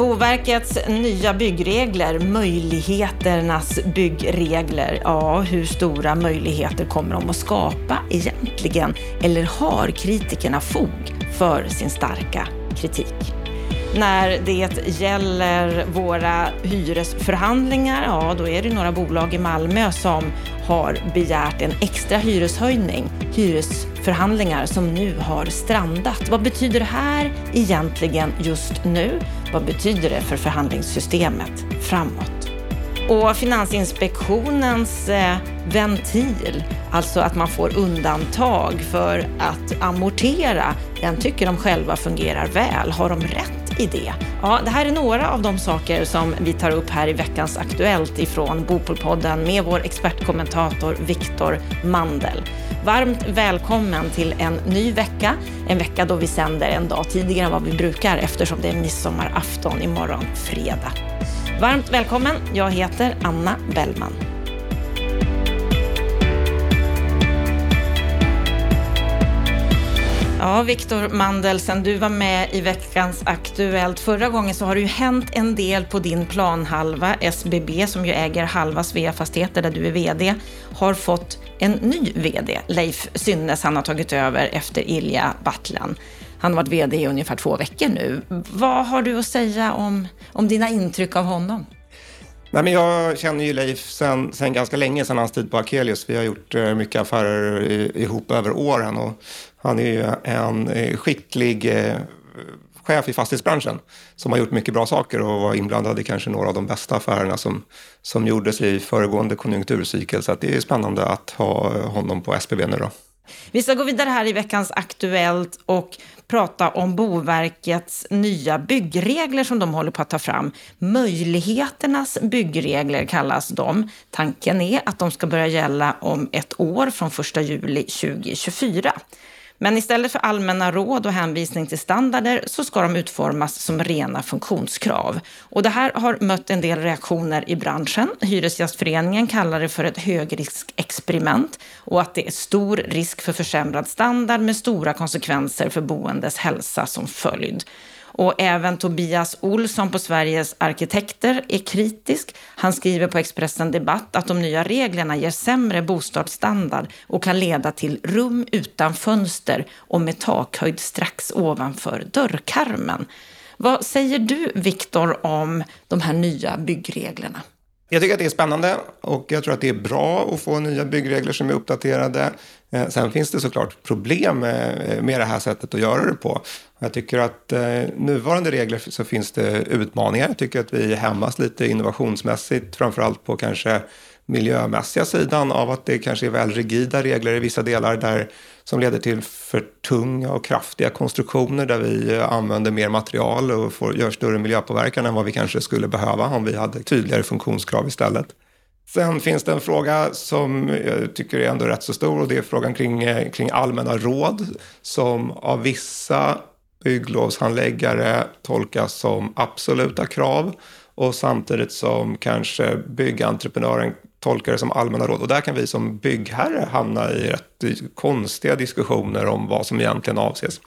Boverkets nya byggregler, möjligheternas byggregler. Ja, hur stora möjligheter kommer de att skapa egentligen? Eller har kritikerna fog för sin starka kritik? När det gäller våra hyresförhandlingar, ja då är det några bolag i Malmö som har begärt en extra hyreshöjning. Hyresförhandlingar som nu har strandat. Vad betyder det här egentligen just nu? Vad betyder det för förhandlingssystemet framåt? Och Finansinspektionens eh, ventil, alltså att man får undantag för att amortera, den tycker de själva fungerar väl. Har de rätt i det? Ja, det här är några av de saker som vi tar upp här i veckans Aktuellt ifrån Bopolpodden med vår expertkommentator Viktor Mandel. Varmt välkommen till en ny vecka, en vecka då vi sänder en dag tidigare än vad vi brukar eftersom det är midsommarafton imorgon fredag. Varmt välkommen, jag heter Anna Bellman. Ja, Viktor Mandel, sen du var med i veckans Aktuellt förra gången så har det ju hänt en del på din planhalva. SBB, som ju äger halva Svea Fastigheter där du är VD, har fått en ny VD. Leif Synnes, han har tagit över efter Ilja Battlan. Han har varit VD i ungefär två veckor nu. Vad har du att säga om, om dina intryck av honom? Nej, men jag känner ju Leif sen, sen ganska länge, sen hans tid på Akelius. Vi har gjort eh, mycket affärer eh, ihop över åren. Och han är ju en eh, skicklig eh, chef i fastighetsbranschen som har gjort mycket bra saker och var inblandad i kanske några av de bästa affärerna som, som gjordes i föregående konjunkturcykel. Så det är spännande att ha honom på SPV nu då. Vi ska gå vidare här i veckans Aktuellt och prata om Boverkets nya byggregler som de håller på att ta fram. Möjligheternas byggregler kallas de. Tanken är att de ska börja gälla om ett år från 1 juli 2024. Men istället för allmänna råd och hänvisning till standarder så ska de utformas som rena funktionskrav. Och det här har mött en del reaktioner i branschen. Hyresgästföreningen kallar det för ett högriskexperiment och att det är stor risk för försämrad standard med stora konsekvenser för boendes hälsa som följd. Och även Tobias Olsson på Sveriges arkitekter är kritisk. Han skriver på Expressen Debatt att de nya reglerna ger sämre bostadsstandard och kan leda till rum utan fönster och med takhöjd strax ovanför dörrkarmen. Vad säger du, Viktor, om de här nya byggreglerna? Jag tycker att det är spännande och jag tror att det är bra att få nya byggregler som är uppdaterade. Eh, sen finns det såklart problem eh, eh, med det här sättet att göra det på. Jag tycker att nuvarande regler så finns det utmaningar. Jag tycker att vi hämmas lite innovationsmässigt, framförallt på kanske miljömässiga sidan av att det kanske är väl rigida regler i vissa delar där som leder till för tunga och kraftiga konstruktioner där vi använder mer material och får, gör större miljöpåverkan än vad vi kanske skulle behöva om vi hade tydligare funktionskrav istället. Sen finns det en fråga som jag tycker är ändå rätt så stor och det är frågan kring, eh, kring allmänna råd som av vissa bygglovshandläggare tolkas som absoluta krav och samtidigt som kanske byggentreprenören tolkar det som allmänna råd. Och där kan vi som byggherre hamna i rätt konstiga diskussioner om vad som egentligen avses.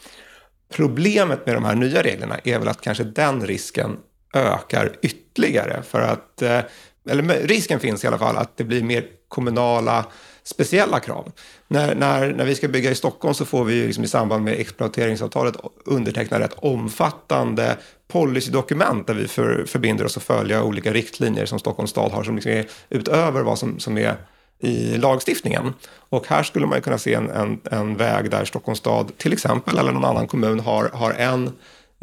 Problemet med de här nya reglerna är väl att kanske den risken ökar ytterligare för att, eh, eller risken finns i alla fall att det blir mer kommunala speciella krav. När, när, när vi ska bygga i Stockholm så får vi liksom i samband med exploateringsavtalet underteckna rätt omfattande policydokument där vi för, förbinder oss att följa olika riktlinjer som Stockholms stad har som liksom är utöver vad som, som är i lagstiftningen. Och här skulle man kunna se en, en, en, väg där Stockholms stad till exempel eller någon annan kommun har, har en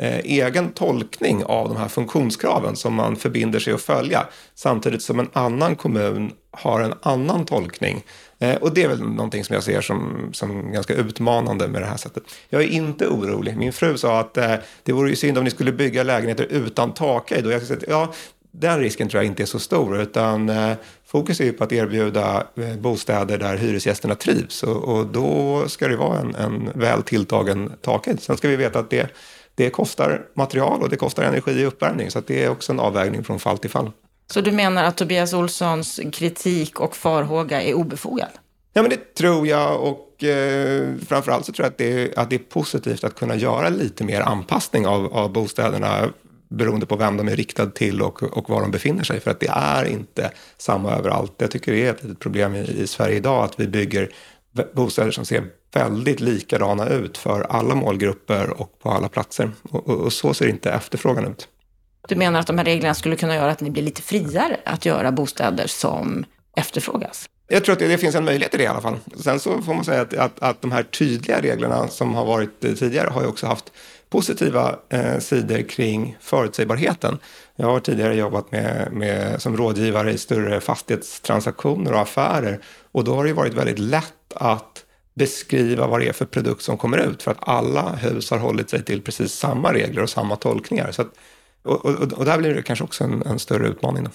Eh, egen tolkning av de här funktionskraven som man förbinder sig att följa samtidigt som en annan kommun har en annan tolkning eh, och det är väl någonting som jag ser som, som ganska utmanande med det här sättet. Jag är inte orolig. Min fru sa att eh, det vore ju synd om ni skulle bygga lägenheter utan takhöjd. Och jag säga, ja, den risken tror jag inte är så stor, utan eh, fokus är ju på att erbjuda eh, bostäder där hyresgästerna trivs. Och, och då ska det vara en, en väl tilltagen takhöjd. Sen ska vi veta att det, det kostar material och det kostar energi i uppvärmning, så det är också en avvägning från fall till fall. Så du menar att Tobias Olssons kritik och farhåga är obefogad? Ja, men det tror jag och eh, framförallt så tror jag att det, är, att det är positivt att kunna göra lite mer anpassning av, av bostäderna beroende på vem de är riktade till och, och var de befinner sig. För att det är inte samma överallt. Jag tycker det är ett litet problem i, i Sverige idag att vi bygger bostäder som ser väldigt likadana ut för alla målgrupper och på alla platser. Och, och, och, så ser inte efterfrågan ut. Du menar att de här reglerna skulle kunna göra att ni blir lite friare att göra bostäder som efterfrågas? Jag tror att det, det, finns en möjlighet i det i alla fall. Sen så får man säga att, att, att de här tydliga reglerna som har varit tidigare har ju också haft positiva eh, sidor kring förutsägbarheten. Jag har tidigare jobbat med, med, som rådgivare i större fastighetstransaktioner och affärer och då har det varit väldigt lätt att beskriva vad det är för produkt som kommer ut för att alla hus har hållit sig till precis samma regler och samma tolkningar. Så att, och, och, och där blir det kanske också en, en större utmaning. Då.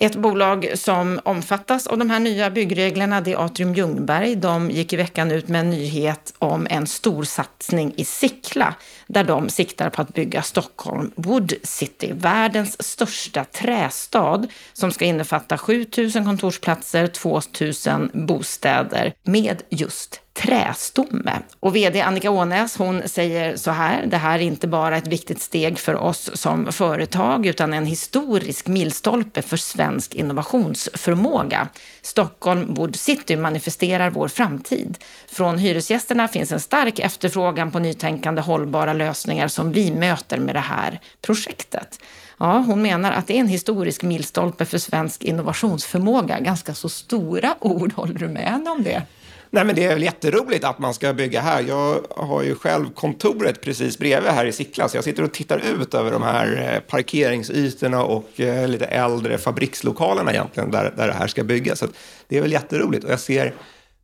Ett bolag som omfattas av de här nya byggreglerna det är Atrium Ljungberg. De gick i veckan ut med en nyhet om en stor satsning i Sickla där de siktar på att bygga Stockholm Wood City, världens största trästad som ska innefatta 7000 kontorsplatser, 2000 bostäder med just trästomme. Och vd Annika Ånäs, hon säger så här, det här är inte bara ett viktigt steg för oss som företag utan en historisk milstolpe för svensk innovationsförmåga. Stockholm Wood City manifesterar vår framtid. Från hyresgästerna finns en stark efterfrågan på nytänkande hållbara lösningar som vi möter med det här projektet. Ja, hon menar att det är en historisk milstolpe för svensk innovationsförmåga. Ganska så stora ord, håller du med henne om det? Nej, men det är väl jätteroligt att man ska bygga här. Jag har ju själv kontoret precis bredvid här i Sickla, så jag sitter och tittar ut över de här eh, parkeringsytorna och eh, lite äldre fabrikslokalerna egentligen, där, där det här ska byggas. Så det är väl jätteroligt. Och jag ser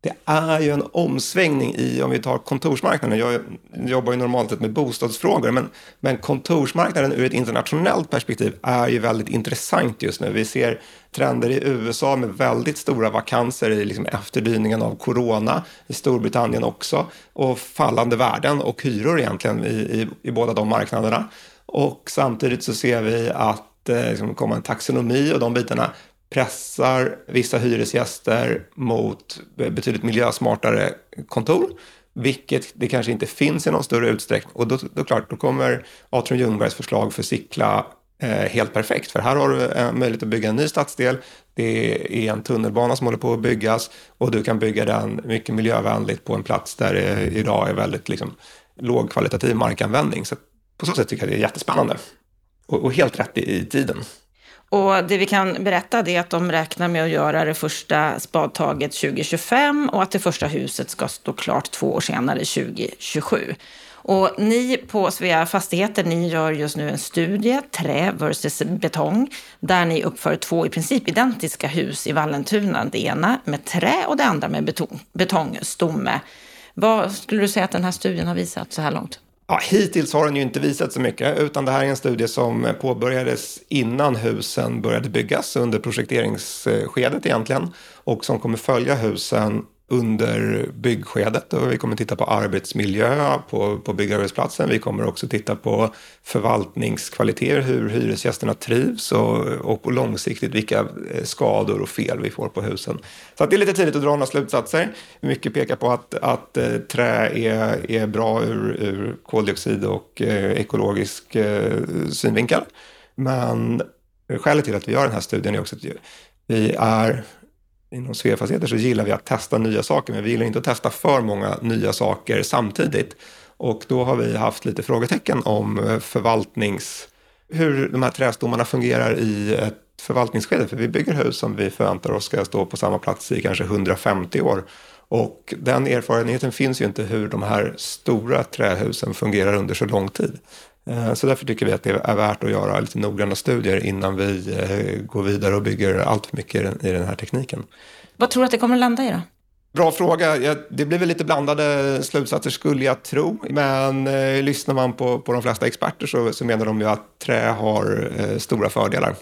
det är ju en omsvängning i, om vi tar kontorsmarknaden, jag jobbar ju normalt sett med bostadsfrågor, men, men kontorsmarknaden ur ett internationellt perspektiv är ju väldigt intressant just nu. Vi ser trender i USA med väldigt stora vakanser i liksom efterdyningen av corona, i Storbritannien också, och fallande värden och hyror egentligen i, i, i båda de marknaderna. Och samtidigt så ser vi att eh, liksom, kommer en taxonomi och de bitarna pressar vissa hyresgäster mot betydligt miljösmartare kontor, vilket det kanske inte finns i någon större utsträckning. Och då, då, klart, då kommer Atrium Ljungbergs förslag för Sickla Eh, helt perfekt, för här har du eh, möjlighet att bygga en ny stadsdel. Det är en tunnelbana som håller på att byggas och du kan bygga den mycket miljövänligt på en plats där det idag är väldigt liksom, lågkvalitativ markanvändning. Så på så sätt tycker jag det är jättespännande och, och helt rätt i, i tiden. Och det vi kan berätta är att de räknar med att göra det första spadtaget 2025 och att det första huset ska stå klart två år senare, 2027. Och ni på Svea Fastigheter, ni gör just nu en studie, trä versus betong, där ni uppför två i princip identiska hus i Vallentuna. Det ena med trä och det andra med betong, betongstomme. Vad skulle du säga att den här studien har visat så här långt? Ja, hittills har den ju inte visat så mycket, utan det här är en studie som påbörjades innan husen började byggas, under projekteringsskedet egentligen, och som kommer följa husen under byggskedet och vi kommer titta på arbetsmiljö på, på byggarbetsplatsen. Vi kommer också titta på förvaltningskvaliteter, hur hyresgästerna trivs och, och långsiktigt vilka eh, skador och fel vi får på husen. Så det är lite tidigt att dra några slutsatser. Mycket pekar på att, att eh, trä är, är bra ur, ur koldioxid och eh, ekologisk eh, synvinkel. Men skälet till att vi gör den här studien är också att vi är inom Sveafastigheter så gillar vi att testa nya saker, men vi gillar inte att testa för många nya saker samtidigt. Och då har vi haft lite frågetecken om eh, förvaltnings... hur de här trästommarna fungerar i ett förvaltningsskede. För vi bygger hus som vi förväntar oss ska stå på samma plats i kanske 150 år. Och den erfarenheten finns ju inte hur de här stora trähusen fungerar under så lång tid. Eh, så därför tycker vi att det är värt att göra lite noggranna studier innan vi eh, går vidare och bygger allt för mycket i den här tekniken. Vad tror du att det kommer att landa i då? Bra fråga. Det blir väl lite blandade slutsatser skulle jag tro. Men eh, lyssnar man på, på de flesta experter så, så menar de ju att trä har eh, stora fördelar.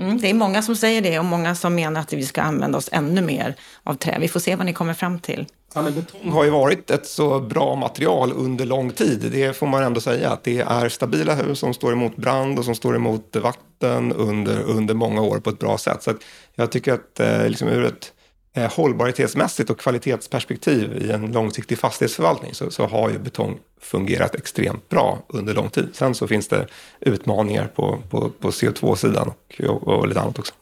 Mm, det är många som säger det och många som menar att vi ska använda oss ännu mer av trä. Vi får se vad ni kommer fram till. Ja, men betong har ju varit ett så bra material under lång tid. Det får man ändå säga. Att det är stabila hus som står emot brand och som står emot vatten under, under många år på ett bra sätt. Så jag tycker att eh, liksom ur ett eh, hållbarhetsmässigt och kvalitetsperspektiv i en långsiktig fastighetsförvaltning så, så, har ju betong fungerat extremt bra under lång tid. Sen så finns det utmaningar på, på, på CO2-sidan och, och, och lite annat också.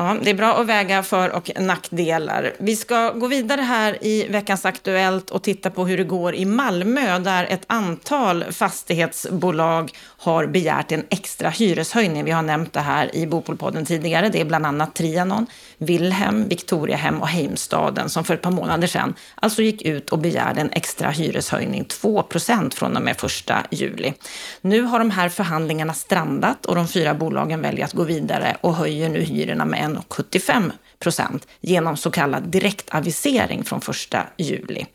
Ja, det är bra att väga för och nackdelar. Vi ska gå vidare här i veckans Aktuellt och titta på hur det går i Malmö där ett antal fastighetsbolag har begärt en extra hyreshöjning. Vi har nämnt det här i Bopolpodden tidigare. Det är bland annat Trianon, Wilhelm, Victoriahem och Heimstaden som för ett par månader sedan alltså gick ut och begärde en extra hyreshöjning, 2% från och med 1 juli. Nu har de här förhandlingarna strandat och de fyra bolagen väljer att gå vidare och höjer nu hyrorna med 1,75 eh, procent genom så kallad direktavisering från 1 juli.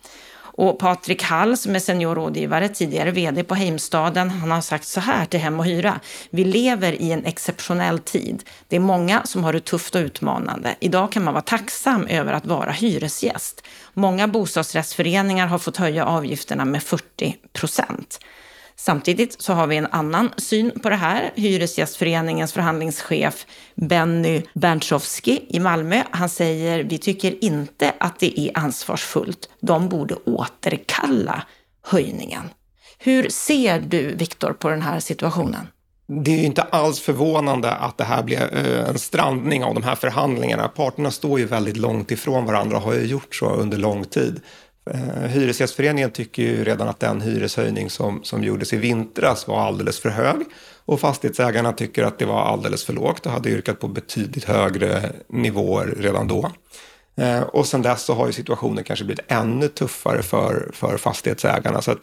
Och Patrik Hall som är seniorrådgivare, tidigare vd på Heimstaden, han har sagt så här till Hem och Hyra. Vi lever i en exceptionell tid. Det är många som har det tufft och utmanande. Idag kan man vara tacksam över att vara hyresgäst. Många bostadsrättsföreningar har fått höja avgifterna med 40 procent. Samtidigt så har vi en annan syn på det här. Hyresgästföreningens förhandlingschef Benny Berntsowski i Malmö, han säger vi tycker inte att det är ansvarsfullt. De borde återkalla höjningen. Hur ser du, Viktor, på den här situationen? Det är inte alls förvånande att det här blir eh, en strandning av de här förhandlingarna. Parterna står ju väldigt långt ifrån varandra och har ju gjort så under lång tid. Eh, Hyresgästföreningen tycker ju redan att den hyreshöjning som, som gjordes i vintras var alldeles för hög. Och fastighetsägarna tycker att det var alldeles för lågt och hade yrkat på betydligt högre nivåer redan då. Eh, och sen dess så har ju situationen kanske blivit ännu tuffare för, för fastighetsägarna. Så att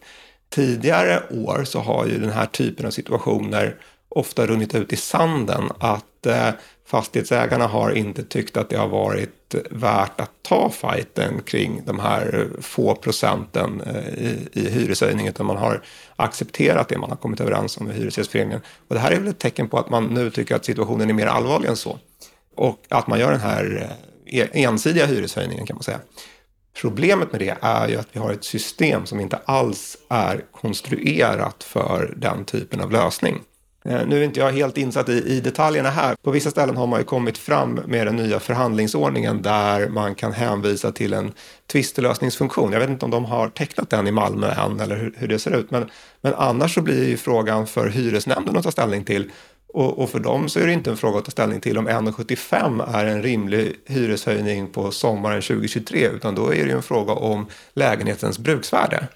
tidigare år så har ju den här typen av situationer ofta runnit ut i sanden. Att att eh, fastighetsägarna har inte tyckt att det har varit värt att ta fighten kring de här få procenten eh, i, i hyreshöjning utan man har accepterat det man har kommit överens om med Hyresgästföreningen. Och det här är väl ett tecken på att man nu tycker att situationen är mer allvarlig än så. Och att man gör den här eh, ensidiga hyreshöjningen kan man säga. Problemet med det är ju att vi har ett system som inte alls är konstruerat för den typen av lösning. Eh, nu är inte jag helt insatt i, i, detaljerna här. På vissa ställen har man ju kommit fram med den nya förhandlingsordningen där man kan hänvisa till en tvistelösningsfunktion. Jag vet inte om de har tecknat den i Malmö än eller hur, hur det ser ut. Men, men annars så blir ju frågan för hyresnämnden att ta ställning till. Och, och för dem så är det inte en fråga att ta ställning till om 1,75 är en rimlig hyreshöjning på sommaren 2023 utan då är det ju en fråga om lägenhetens bruksvärde.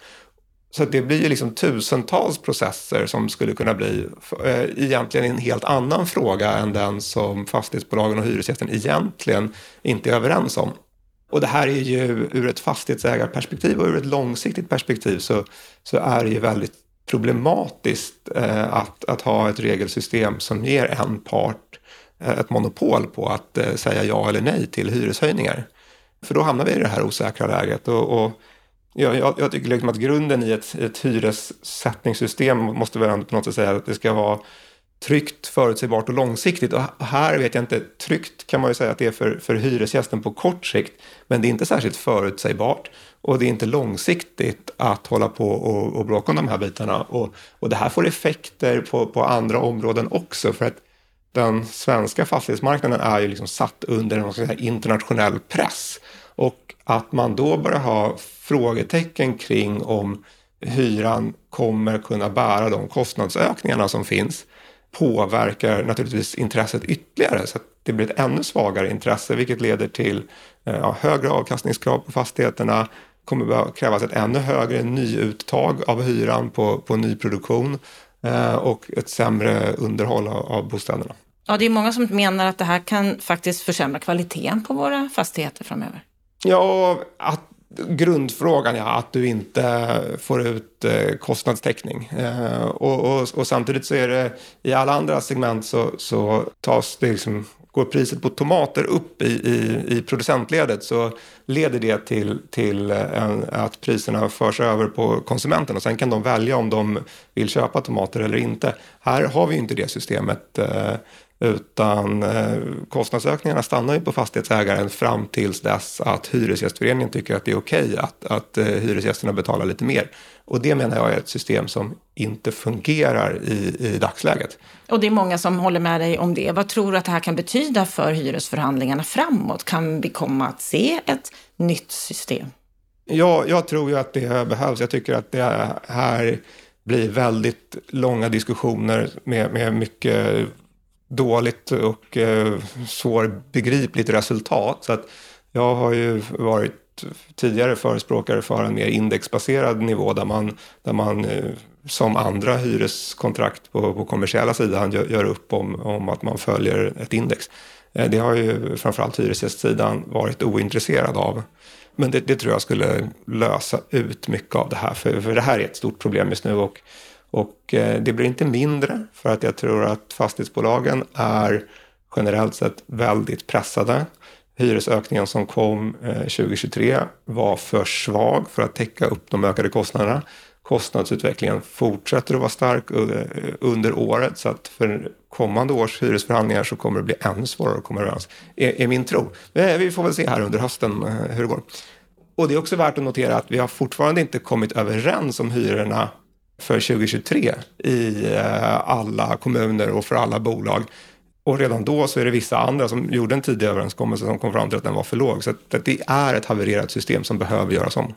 Så det blir ju liksom tusentals processer som skulle kunna bli eh, egentligen en helt annan fråga än den som fastighetsbolagen och hyresgästen egentligen inte är överens om. Och det här är ju ur ett fastighetsägarperspektiv och ur ett långsiktigt perspektiv så, så är det ju väldigt problematiskt eh, att, att ha ett regelsystem som ger en part eh, ett monopol på att eh, säga ja eller nej till hyreshöjningar. För då hamnar vi i det här osäkra läget. och, och Ja, jag, jag tycker liksom att grunden i ett, ett hyressättningssystem måste väl på något sätt säga att det ska vara tryggt, förutsägbart och långsiktigt. Och här vet jag inte, tryggt kan man ju säga att det är för, för hyresgästen på kort sikt. Men det är inte särskilt förutsägbart och det är inte långsiktigt att hålla på och, och bråka om de här bitarna. Och, och det här får effekter på, på andra områden också. För att den svenska fastighetsmarknaden är ju liksom satt under en internationell press. Och att man då börjar ha frågetecken kring om hyran kommer kunna bära de kostnadsökningarna som finns påverkar naturligtvis intresset ytterligare så att det blir ett ännu svagare intresse vilket leder till eh, ja, högre avkastningskrav på fastigheterna kommer att krävas ett ännu högre nyuttag av hyran på, på nyproduktion eh, och ett sämre underhåll av, av bostäderna. Ja, det är många som menar att det här kan faktiskt försämra kvaliteten på våra fastigheter framöver. Ja, att grundfrågan, ja, att du inte får ut eh, kostnadstäckning. Eh, och, och, och, samtidigt så är det i alla andra segment så, så tas det liksom, går priset på tomater upp i, i, i producentledet så leder det till, till eh, en, att priserna förs över på konsumenten och sen kan de välja om de vill köpa tomater eller inte. Här har vi inte det systemet. Eh, utan eh, kostnadsökningarna stannar ju på fastighetsägaren fram tills dess att Hyresgästföreningen tycker att det är okej okay att, att eh, hyresgästerna betalar lite mer. Och det menar jag är ett system som inte fungerar i, i dagsläget. Och det är många som håller med dig om det. Vad tror du att det här kan betyda för hyresförhandlingarna framåt? Kan vi komma att se ett nytt system? Ja, jag tror ju att det behövs. Jag tycker att det här blir väldigt långa diskussioner med, med mycket dåligt och eh, svårbegripligt resultat. Så att jag har ju varit tidigare förespråkare för en mer indexbaserad nivå där man, där man eh, som andra hyreskontrakt på, på kommersiella sidan gör, gör upp om, om att man följer ett index. Eh, det har ju framförallt hyresgästsidan varit ointresserad av. Men det, det, tror jag skulle lösa ut mycket av det här, för, för det här är ett stort problem just nu. Och, och eh, det blir inte mindre för att jag tror att fastighetsbolagen är generellt sett väldigt pressade. Hyresökningen som kom eh, 2023 var för svag för att täcka upp de ökade kostnaderna. Kostnadsutvecklingen fortsätter att vara stark eh, under året så att för kommande års hyresförhandlingar så kommer det bli ännu svårare att komma överens, är, är min tro. Vi får väl se här under hösten hur det går. Och det är också värt att notera att vi har fortfarande inte kommit överens om hyrorna för 2023 i eh, alla kommuner och för alla bolag. Och redan då så är det vissa andra som gjorde en tidig överenskommelse som kom fram till att den var för låg. Så det är ett havererat system som behöver göras om.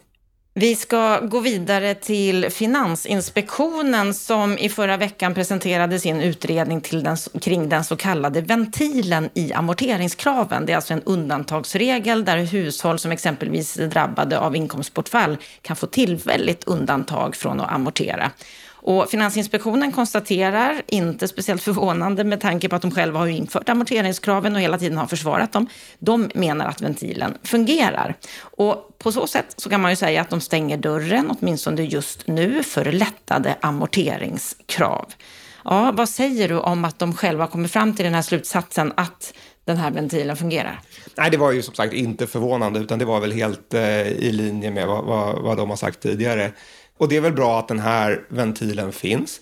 Vi ska gå vidare till Finansinspektionen som i förra veckan presenterade sin utredning till den, kring den så kallade ventilen i amorteringskraven. Det är alltså en undantagsregel där hushåll som exempelvis är drabbade av inkomstbortfall kan få tillfälligt undantag från att amortera. Och Finansinspektionen konstaterar, inte speciellt förvånande med tanke på att de själva har infört amorteringskraven och hela tiden har försvarat dem, de menar att ventilen fungerar. Och på så sätt så kan man ju säga att de stänger dörren, åtminstone just nu, för lättade amorteringskrav. Ja, vad säger du om att de själva kommer fram till den här slutsatsen att den här ventilen fungerar? Nej, det var ju som sagt inte förvånande, utan det var väl helt eh, i linje med vad, vad, vad de har sagt tidigare. Och det är väl bra att den här ventilen finns.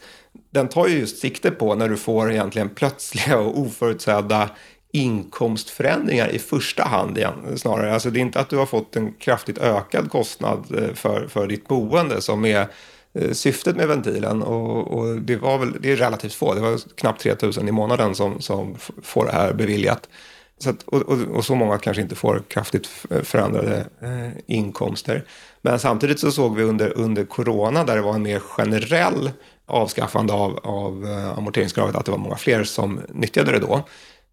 Den tar ju just sikte på när du får egentligen plötsliga och oförutsedda inkomstförändringar i första hand igen, snarare. Alltså det är inte att du har fått en kraftigt ökad kostnad eh, för, för ditt boende som är eh, syftet med ventilen. Och, och det, var väl, det är relativt få, det var knappt 3 000 i månaden som, som får det här beviljat. Så att, och, och, och, så många kanske inte får kraftigt förändrade eh, inkomster. Men samtidigt så såg vi under, under corona, där det var en mer generell avskaffande av, av eh, amorteringskravet, att det var många fler som nyttjade det då.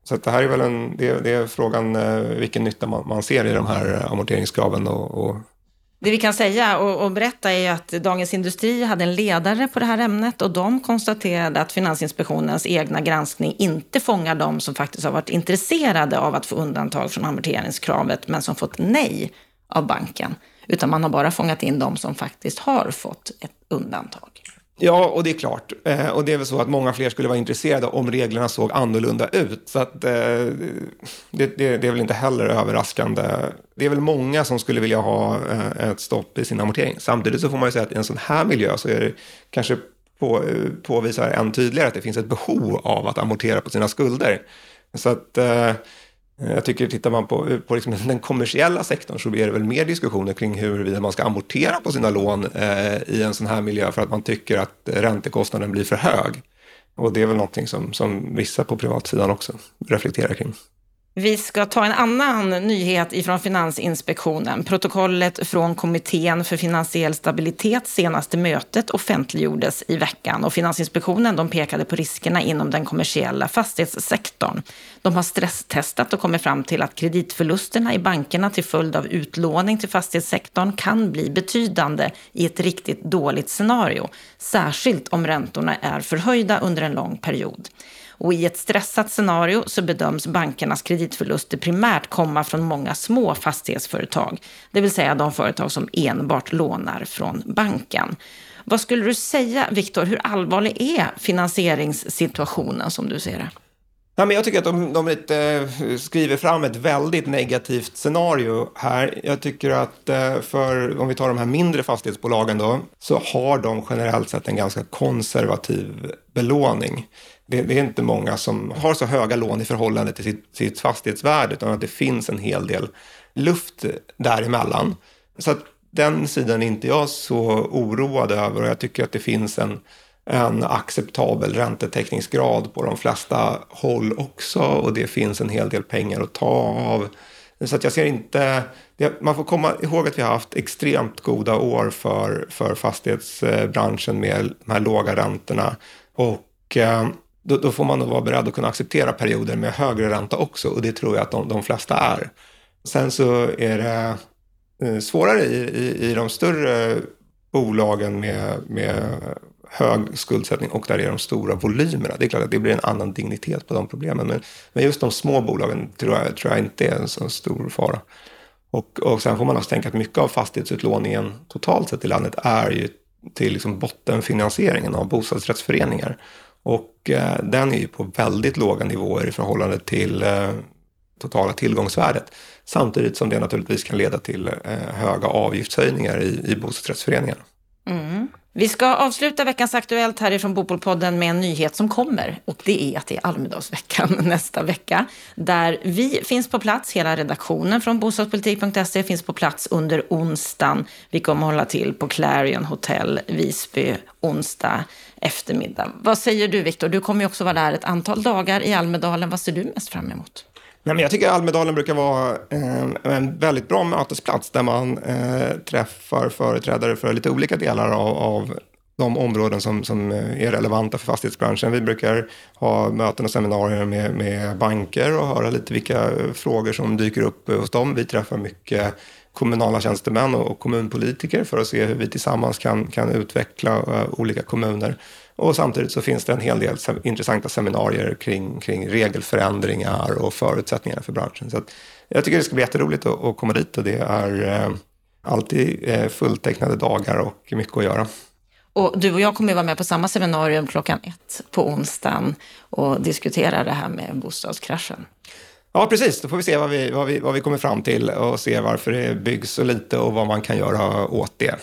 Så det här är väl en, det, det är frågan eh, vilken nytta man, man, ser i de här eh, amorteringskraven och, och det vi kan säga och, och, berätta är att Dagens Industri hade en ledare på det här ämnet och de konstaterade att Finansinspektionens egna granskning inte fångar de som faktiskt har varit intresserade av att få undantag från amorteringskravet men som fått nej av banken. Utan man har bara fångat in de som faktiskt har fått ett undantag. Ja, och det är klart. Eh, och det är väl så att många fler skulle vara intresserade om reglerna såg annorlunda ut. Så att, eh, det, det, det, är väl inte heller överraskande. Det är väl många som skulle vilja ha eh, ett stopp i sin amortering. Samtidigt så får man ju säga att i en sån här miljö så är det kanske på, eh, påvisar än tydligare att det finns ett behov av att amortera på sina skulder. Så att Eh, jag tycker, tittar man på, på liksom den kommersiella sektorn så blir det väl mer diskussioner kring huruvida man ska amortera på sina lån eh, i en sån här miljö för att man tycker att räntekostnaden blir för hög. Och det är väl någonting som, som vissa på privatsidan också reflekterar kring. Vi ska ta en annan nyhet ifrån Finansinspektionen. Protokollet från Kommittén för finansiell stabilitet senaste mötet offentliggjordes i veckan och Finansinspektionen de pekade på riskerna inom den kommersiella fastighetssektorn. De har stresstestat och kommit fram till att kreditförlusterna i bankerna till följd av utlåning till fastighetssektorn kan bli betydande i ett riktigt dåligt scenario, särskilt om räntorna är förhöjda under en lång period. Och i ett stressat scenario så bedöms bankernas kreditförluster primärt komma från många små fastighetsföretag, det vill säga de företag som enbart lånar från banken. Vad skulle du säga, Viktor, hur allvarlig är finansieringssituationen som du ser det? Ja, men jag tycker att de, de lite eh, skriver fram ett väldigt negativt scenario här. Jag tycker att eh, för, om vi tar de här mindre fastighetsbolagen då, så har de generellt sett en ganska konservativ belåning. Det, det är inte många som har så höga lån i förhållande till sitt, sitt fastighetsvärde, utan att det finns en hel del luft däremellan. Så att den sidan är inte jag så oroad över och jag tycker att det finns en en acceptabel räntetäckningsgrad på de flesta håll också och det finns en hel del pengar att ta av. Så att jag ser inte, man får komma ihåg att vi har haft extremt goda år för, för fastighetsbranschen med de här låga räntorna. Och eh, då, då, får man nog vara beredd att kunna acceptera perioder med högre ränta också och det tror jag att de, de flesta är. Sen så är det eh, svårare i, i, i de större bolagen med, med hög skuldsättning och där är de stora volymerna. Det är klart att det blir en annan dignitet på de problemen. Men, men just de små bolagen tror jag, tror jag inte är en så stor fara. Och, och sen får man också tänka att mycket av fastighetsutlåningen totalt sett i landet är ju till liksom bottenfinansieringen av bostadsrättsföreningar. Och eh, den är ju på väldigt låga nivåer i förhållande till eh, totala tillgångsvärdet. Samtidigt som det naturligtvis kan leda till eh, höga avgiftshöjningar i, i bostadsrättsföreningar. Mm. Vi ska avsluta veckans Aktuellt härifrån Bopolpodden med en nyhet som kommer. Och det är att det är Almedalsveckan nästa vecka. Där vi finns på plats, hela redaktionen från bostadspolitik.se finns på plats under onsdagen. Vi kommer hålla till på Clarion Hotel Visby onsdag eftermiddag. Vad säger du Viktor? Du kommer ju också vara där ett antal dagar i Almedalen. Vad ser du mest fram emot? Nej, men jag tycker Almedalen brukar vara en, eh, en väldigt bra mötesplats där man eh, träffar företrädare för lite olika delar av, av de områden som, som är relevanta för fastighetsbranschen. Vi brukar ha möten och seminarier med, med banker och höra lite vilka frågor som dyker upp hos dem. Vi träffar mycket kommunala tjänstemän och kommunpolitiker för att se hur vi tillsammans kan, kan utveckla eh, olika kommuner. Och samtidigt så finns det en hel del intressanta seminarier kring, kring regelförändringar och förutsättningarna för branschen. Så jag tycker det ska bli jätteroligt att, att komma dit och det är eh, alltid eh, fulltecknade dagar och mycket att göra. Och du och jag kommer vara med på samma seminarium klockan ett på onsdagen och diskutera det här med bostadskraschen. Ja, precis. Då får vi se vad vi, vad vi, vad vi kommer fram till och se varför det byggs så lite och vad man kan göra åt det.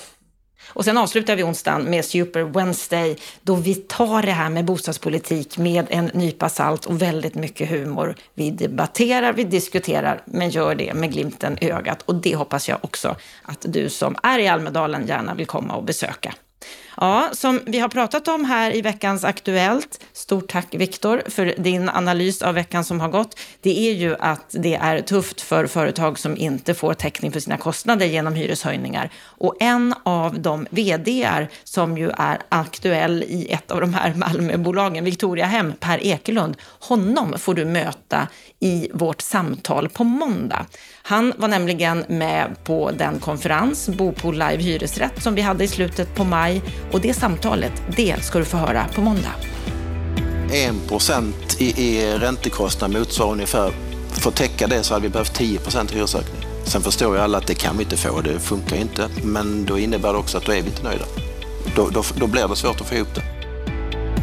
Och sen avslutar vi onsdagen med Super Wednesday då vi tar det här med bostadspolitik med en nypa salt och väldigt mycket humor. Vi debatterar, vi diskuterar, men gör det med glimten i ögat. Och det hoppas jag också att du som är i Almedalen gärna vill komma och besöka. Ja, som vi har pratat om här i veckans Aktuellt, stort tack Viktor för din analys av veckan som har gått. Det är ju att det är tufft för företag som inte får täckning för sina kostnader genom hyreshöjningar. Och en av de vdar som ju är aktuell i ett av de här Malmöbolagen, Victoria Hem, Per Ekelund, honom får du möta i vårt samtal på måndag. Han var nämligen med på den konferens, Bopool Live Hyresrätt, som vi hade i slutet på maj. Och det samtalet, det ska du få höra på måndag. 1 procent i, i räntekostnad motsvarar ungefär, för att täcka det så hade vi behövt 10 procent hyresökning. Sen förstår ju alla att det kan vi inte få, det funkar inte. Men då innebär det också att då är vi inte nöjda. Då, då, då blir det svårt att få ihop det.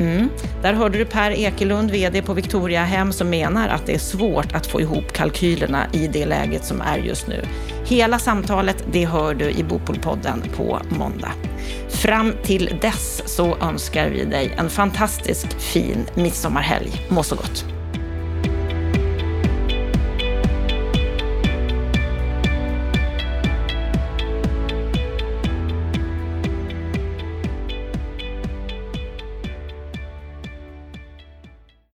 Mm. Där hörde du Per Ekelund, VD på Victoria Hem, som menar att det är svårt att få ihop kalkylerna i det läget som är just nu. Hela samtalet, det hör du i Bopolpodden på måndag. Fram till dess så önskar vi dig en fantastisk fin midsommarhelg. Må så gott!